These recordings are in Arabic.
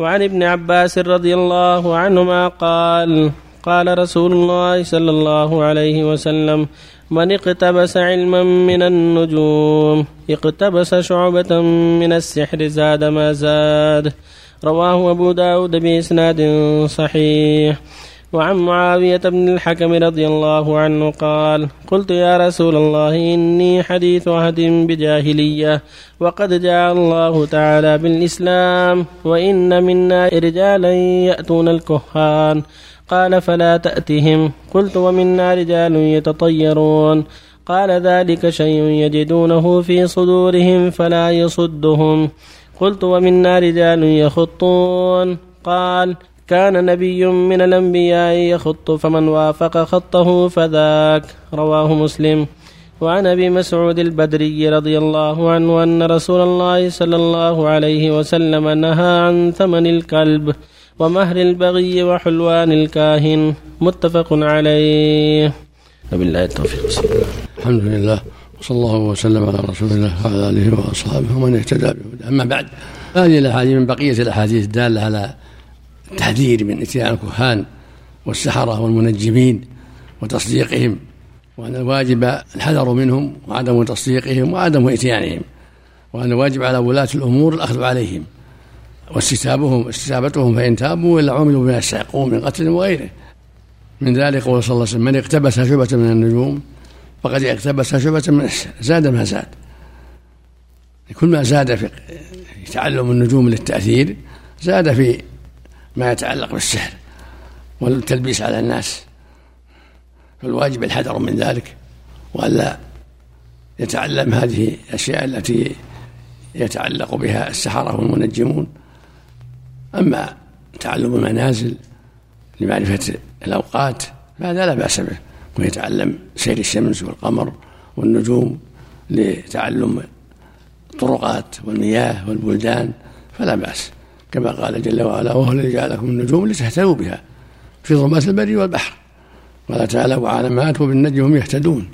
وعن ابن عباس رضي الله عنهما قال قال رسول الله صلى الله عليه وسلم من اقتبس علما من النجوم اقتبس شعبة من السحر زاد ما زاد. رواه أبو داود بإسناد صحيح. وعن معاوية بن الحكم رضي الله عنه قال قلت يا رسول الله إني حديث عهد بجاهلية وقد جاء الله تعالى بالإسلام وإن منا رجالا يأتون الكهان. قال فلا تأتهم. قلت ومنا رجال يتطيرون. قال ذلك شيء يجدونه في صدورهم فلا يصدهم. قلت ومنا رجال يخطون. قال كان نبي من الأنبياء يخط فمن وافق خطه فذاك. رواه مسلم. وعن أبي مسعود البدري رضي الله عنه أن رسول الله صلى الله عليه وسلم نهى عن ثمن الكلب ومهر البغي وحلوان الكاهن. متفق عليه. وبالله التوفيق. الحمد لله. وصلى الله وسلم على رسول الله وعلى آله وأصحابه ومن اهتدى بهداه أما بعد هذه الأحاديث من بقية الأحاديث الدالة على التحذير من إتيان الكهان والسحرة والمنجمين وتصديقهم وأن الواجب الحذر منهم وعدم تصديقهم وعدم إتيانهم وأن الواجب على ولاة الأمور الأخذ عليهم واستتابهم استتابتهم فإن تابوا إلا عملوا بما يستحقون من قتل وغيره. من ذلك قول صلى الله عليه وسلم من اقتبس شعبة من النجوم فقد اقتبس شعبة من زاد ما زاد. كل ما زاد في تعلم النجوم للتأثير زاد في ما يتعلق بالسحر والتلبيس على الناس. فالواجب الحذر من ذلك وألا يتعلم هذه الأشياء التي يتعلق بها السحرة والمنجمون. أما تعلم المنازل لمعرفة الأوقات فهذا لا بأس به ويتعلم سير الشمس والقمر والنجوم لتعلم الطرقات والمياه والبلدان فلا بأس. كما قال جل وعلا وهو الذي جعلكم النجوم لتهتدوا بها في ظلمات البر والبحر. قال تعالى وعلامات وبالنجم هم يهتدون.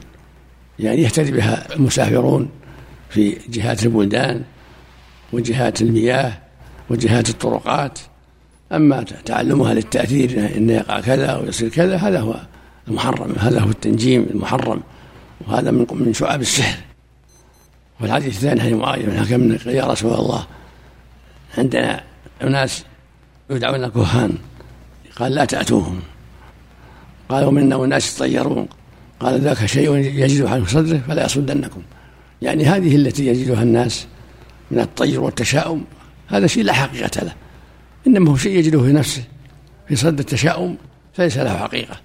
يعني يهتدي بها المسافرون في جهات البلدان وجهات المياه وجهات الطرقات. أما تعلمها للتأثير إن يقع كذا ويصير كذا هذا هو المحرم هذا هو التنجيم المحرم وهذا من من شعب السحر. والحديث الثاني حديث معاوية بن حكم يا رسول الله عندنا أناس يدعون كهان قال لا تأتوهم. قال ومنا أناس يتطيرون قال ذاك شيء يجد على صدره فلا يصدنكم. يعني هذه التي يجدها الناس من الطير والتشاؤم هذا شيء لا حقيقة له. إنما هو شيء يجده في نفسه في صد التشاؤم فليس له حقيقة.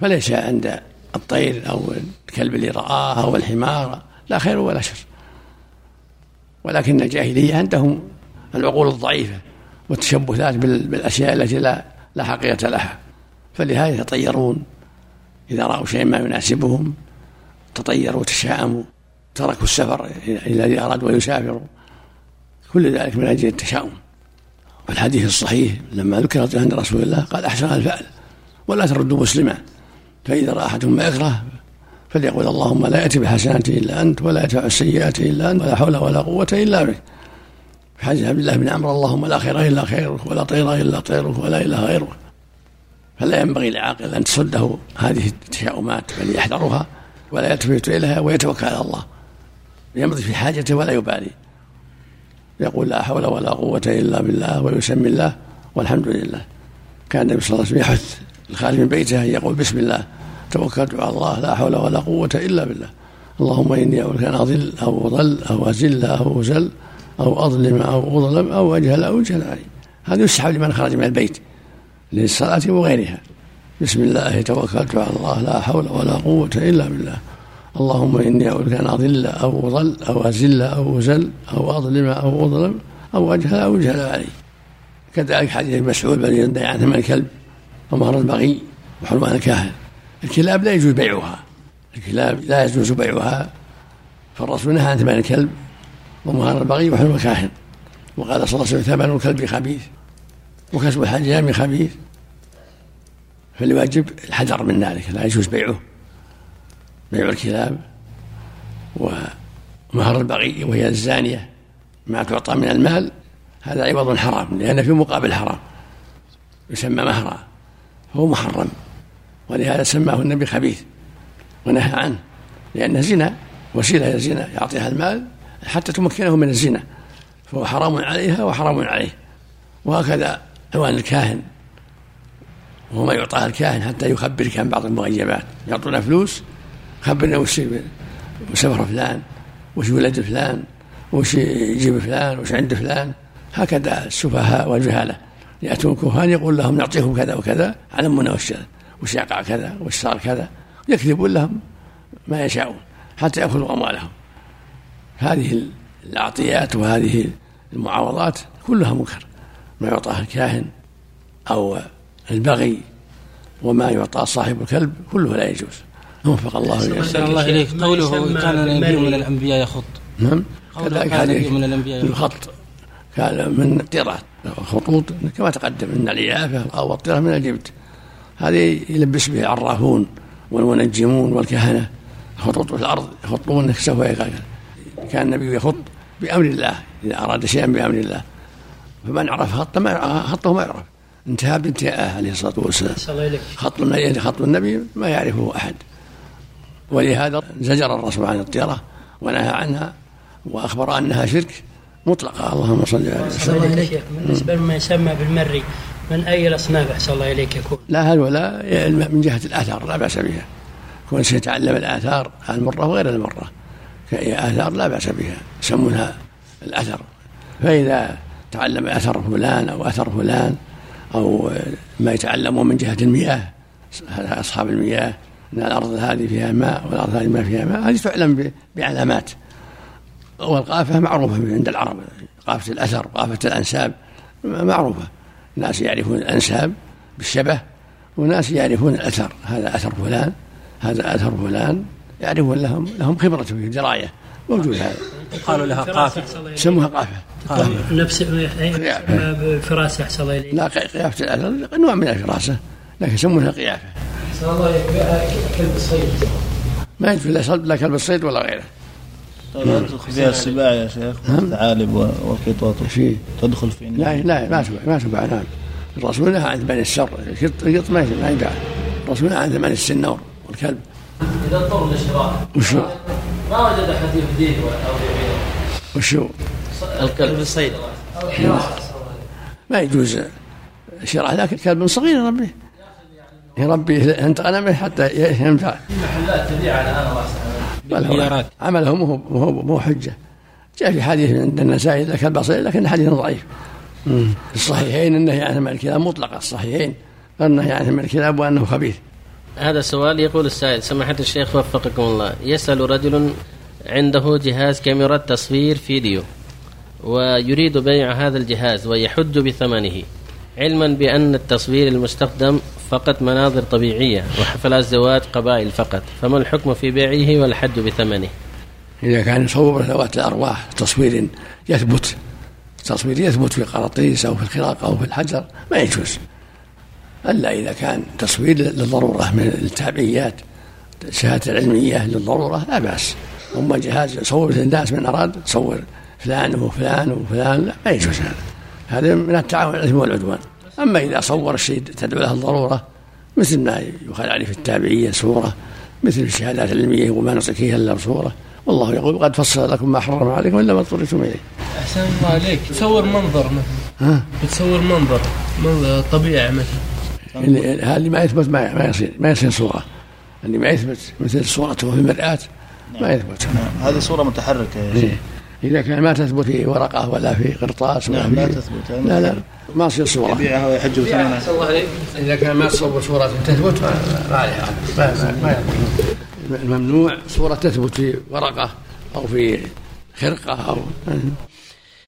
فليس عند الطير أو الكلب اللي رآه أو الحمار لا خير ولا شر. ولكن الجاهلية عندهم العقول الضعيفة والتشبثات بالأشياء التي لا لا حقيقة لها. فلهذا يتطيرون إذا رأوا شيئا ما يناسبهم تطيروا وتشاءموا تركوا السفر الذي أرادوا أن يسافروا. كل ذلك من أجل التشاؤم. والحديث الصحيح لما ذكرت عند رسول الله قال أحسن الفعل ولا تردوا مسلما فإذا رأى أحدهم ما يكره فليقول اللهم لا يأتي بالحسنات إلا أنت ولا يدفع السيئات إلا أنت ولا حول ولا قوة إلا بك. حديث عبد الله بن عمرو اللهم لا خير إلا خيرك ولا طير إلا طيرك ولا إله غيرك فلا ينبغي لعاقل أن تسده. هذه التشاؤمات بل يحذرها ولا يلتفت إليها ويتوكل على الله. يمضي في حاجته ولا يبالي. يقول لا حول ولا قوة إلا بالله ويسمي الله والحمد لله. كان النبي صلى الله عليه وسلم يحث الخارج من بيته أن يقول بسم الله. توكلت على الله لا حول ولا قوة إلا بالله. اللهم إني أعوذ أن أضل أو أضل أو أزل أو أزل. أو أظلم أو أظلم أو أجهل أو أجهل علي هذا يسحب لمن خرج من البيت للصلاة وغيرها. بسم الله توكلت على الله لا حول ولا قوة إلا بالله. اللهم إني أعوذ أن أضل أو أضل أو أزل أو أزل أو أظلم أو أظلم أو أجهل أو أجهل علي كذلك حديث مسعود بن يدعي عن ثمن الكلب ومهر البغي وحرمان الكاهن. الكلاب لا يجوز بيعها. الكلاب لا يجوز بيعها. فالرسول نهى عن ثمن الكلب ومهر البغي وحرم الكاهن وقال صلى الله عليه وسلم ثمن الكلب خبيث وكسب الحجام خبيث. فالواجب الحذر من ذلك لا يجوز بيعه. بيع الكلاب ومهر البغي وهي الزانية. ما تعطى من المال هذا عوض حرام لأن في مقابل حرام. يسمى مهرا هو محرم. ولهذا سماه النبي خبيث ونهى عنه لأنه زنا وسيلة إلى الزنا يعطيها المال حتى تمكنه من الزنا. فهو حرام عليها وحرام عليه. وهكذا عوان الكاهن. وهو ما يعطاه الكاهن حتى يخبرك عن بعض المغيبات. يعطونا فلوس خبرنا وش سفر فلان وش ولد فلان وش يجيب فلان وش عند فلان. هكذا السفهاء والجهالة. يأتون كهان يقول لهم نعطيهم كذا وكذا علمنا وش وش يقع كذا وش صار كذا. يكذبون لهم ما يشاءون حتى يأخذوا أموالهم. هذه العطيات وهذه المعاوضات كلها منكر. ما يعطاه الكاهن أو البغي وما يعطى صاحب الكلب كله لا يجوز. وفق الله اليه الله إليك. قوله كان نبي من الأنبياء يخط. نعم. كذلك هذه من الأنبياء الخط. كان من الطيرة. خطوط. كما تقدم. من العيافة أو الطيرة من الجبت. هذه يلبس به العرافون والمنجمون والكهنة. خطوط في الأرض. يخطون سوف كان النبي يخط بأمر الله إذا أراد شيئا بأمر الله. فمن عرف خط ما خطه ما يعرف. انتهى بانتهاءه عليه الصلاة والسلام. خط النبي خط النبي ما يعرفه أحد. ولهذا زجر الرسول عن الطيرة ونهى عنها وأخبر أنها شرك مطلقة. اللهم صل على وسلم بالنسبة لما يسمى بالمري من أي الأصناف أحسن الله إليك يكون لا هل ولا من جهة الآثار لا بأس بها. كون سيتعلم الآثار المرة وغير المرة. آثار لا بأس بها يسمونها الأثر. فإذا تعلم أثر فلان أو أثر فلان أو ما يتعلمه من جهة المياه أصحاب المياه أن الأرض هذه فيها ماء والأرض هذه ما فيها ماء هذه تعلم بعلامات والقافة معروفة عند العرب قافة الأثر قافة الأنساب معروفة. ناس يعرفون الأنساب بالشبه وناس يعرفون الأثر هذا أثر فلان هذا أثر فلان. يعرفون لهم لهم خبرة في دراية موجود هذا قالوا لها قافة سموها قافة نفس فراسة أحسن الله إليك لا قيافة الأثر نوع من الفراسة لكن يسمونها قيافة. الله كلب الصيد. ما يجوز لا كلب الصيد ولا غيره. تدخل فيها السباع يا شيخ الثعالب والقطط. في. تدخل في لا لا ما تباع ما تباع نعم. الرسول نهى عن ثمن الشر القط ما يباع الرسول نهى عن ثمن السنور والكلب. إذا اضطر لشراء وشو؟ ما وجد أحد يهديه أو يبيعه. وشو؟ الكلب. الصيد. ما يجوز. شراء لكن كلب صغير يربيه يربي أنت غنمه حتى ينفع. في محلات تبيع على هذا بل عمله مو مو مو حجة. جاء في حديث عند النسائي ذاك البصير لكن حديث ضعيف. الصحيحين النهي عن ثمن الكلاب مطلقة الصحيحين. النهي عن ثمن الكلاب وأنه خبيث. هذا السؤال يقول السائل سماحة الشيخ وفقكم الله يسأل رجل عنده جهاز كاميرا تصوير فيديو ويريد بيع هذا الجهاز ويحج بثمنه علما بأن التصوير المستخدم فقط مناظر طبيعية وحفلات زواج قبائل فقط فما الحكم في بيعه والحج بثمنه؟ إذا كان يصور ذوات الأرواح تصوير يثبت تصوير يثبت في القراطيس أو في الخراق أو في الحجر ما يجوز. إلا إذا كان تصوير للضرورة من التابعيات الشهادة العلمية للضرورة لا بأس. أما جهاز يصور الناس من أراد تصور فلان وفلان وفلان لا ما يجوز هذا. هذا من التعاون على الإثم والعدوان. أما إذا صور الشيء تدعو له الضرورة مثل ما يخال عليه في التابعية صورة مثل الشهادات العلمية وما نعطيك إلا بصورة والله يقول قد فصل لكم ما حرم عليكم إلا ما اضطررتم إليه. أحسن الله عليك. تصور منظر مثلا. ها؟ بتصور منظر منظر طبيعة مثلا. اللي هذه ما يثبت ما ما يصير ما يصير صورة. اللي ما يثبت مثل صورته في المرآة ما يثبت. نعم. هذه صورة متحركة يا شيخ. إيه. إذا كان ما تثبت في ورقة ولا في قرطاس ولا نعم في لا تثبت. لا لا ما تصير صورة. يبيعها ويحج بثمنها إذا كان ما تصور صورة تثبت ما ما عليها ما ما- ما الممنوع صورة تثبت في ورقة أو في خرقة أو